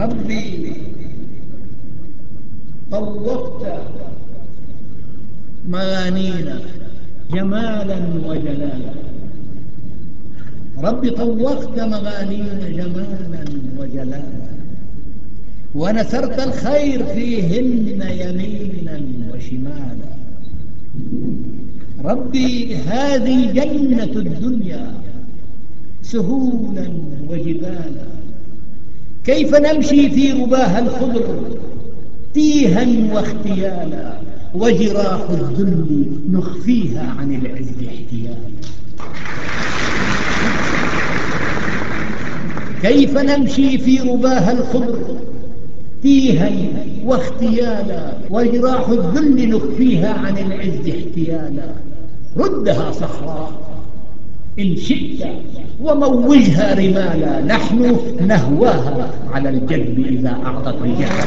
ربي طوقت مغانينا جمالا وجلالا. ربي طوقت مغانينا جمالا وجلالا. ونثرت الخير فيهن يمينا وشمالا. ربي هذه جنة الدنيا سهولا وجبالا. كيف نمشي في رباها الخضر؟ تيها واختيالا وجراح الذل نخفيها عن العز احتيالا. كيف نمشي في رباها الخضر؟ تيها واختيالا وجراح الذل نخفيها عن العز احتيالا. ردها صخراء إن شئت وموجها رمالا. نحن نهواها على الجذب إذا أعطت رجالا.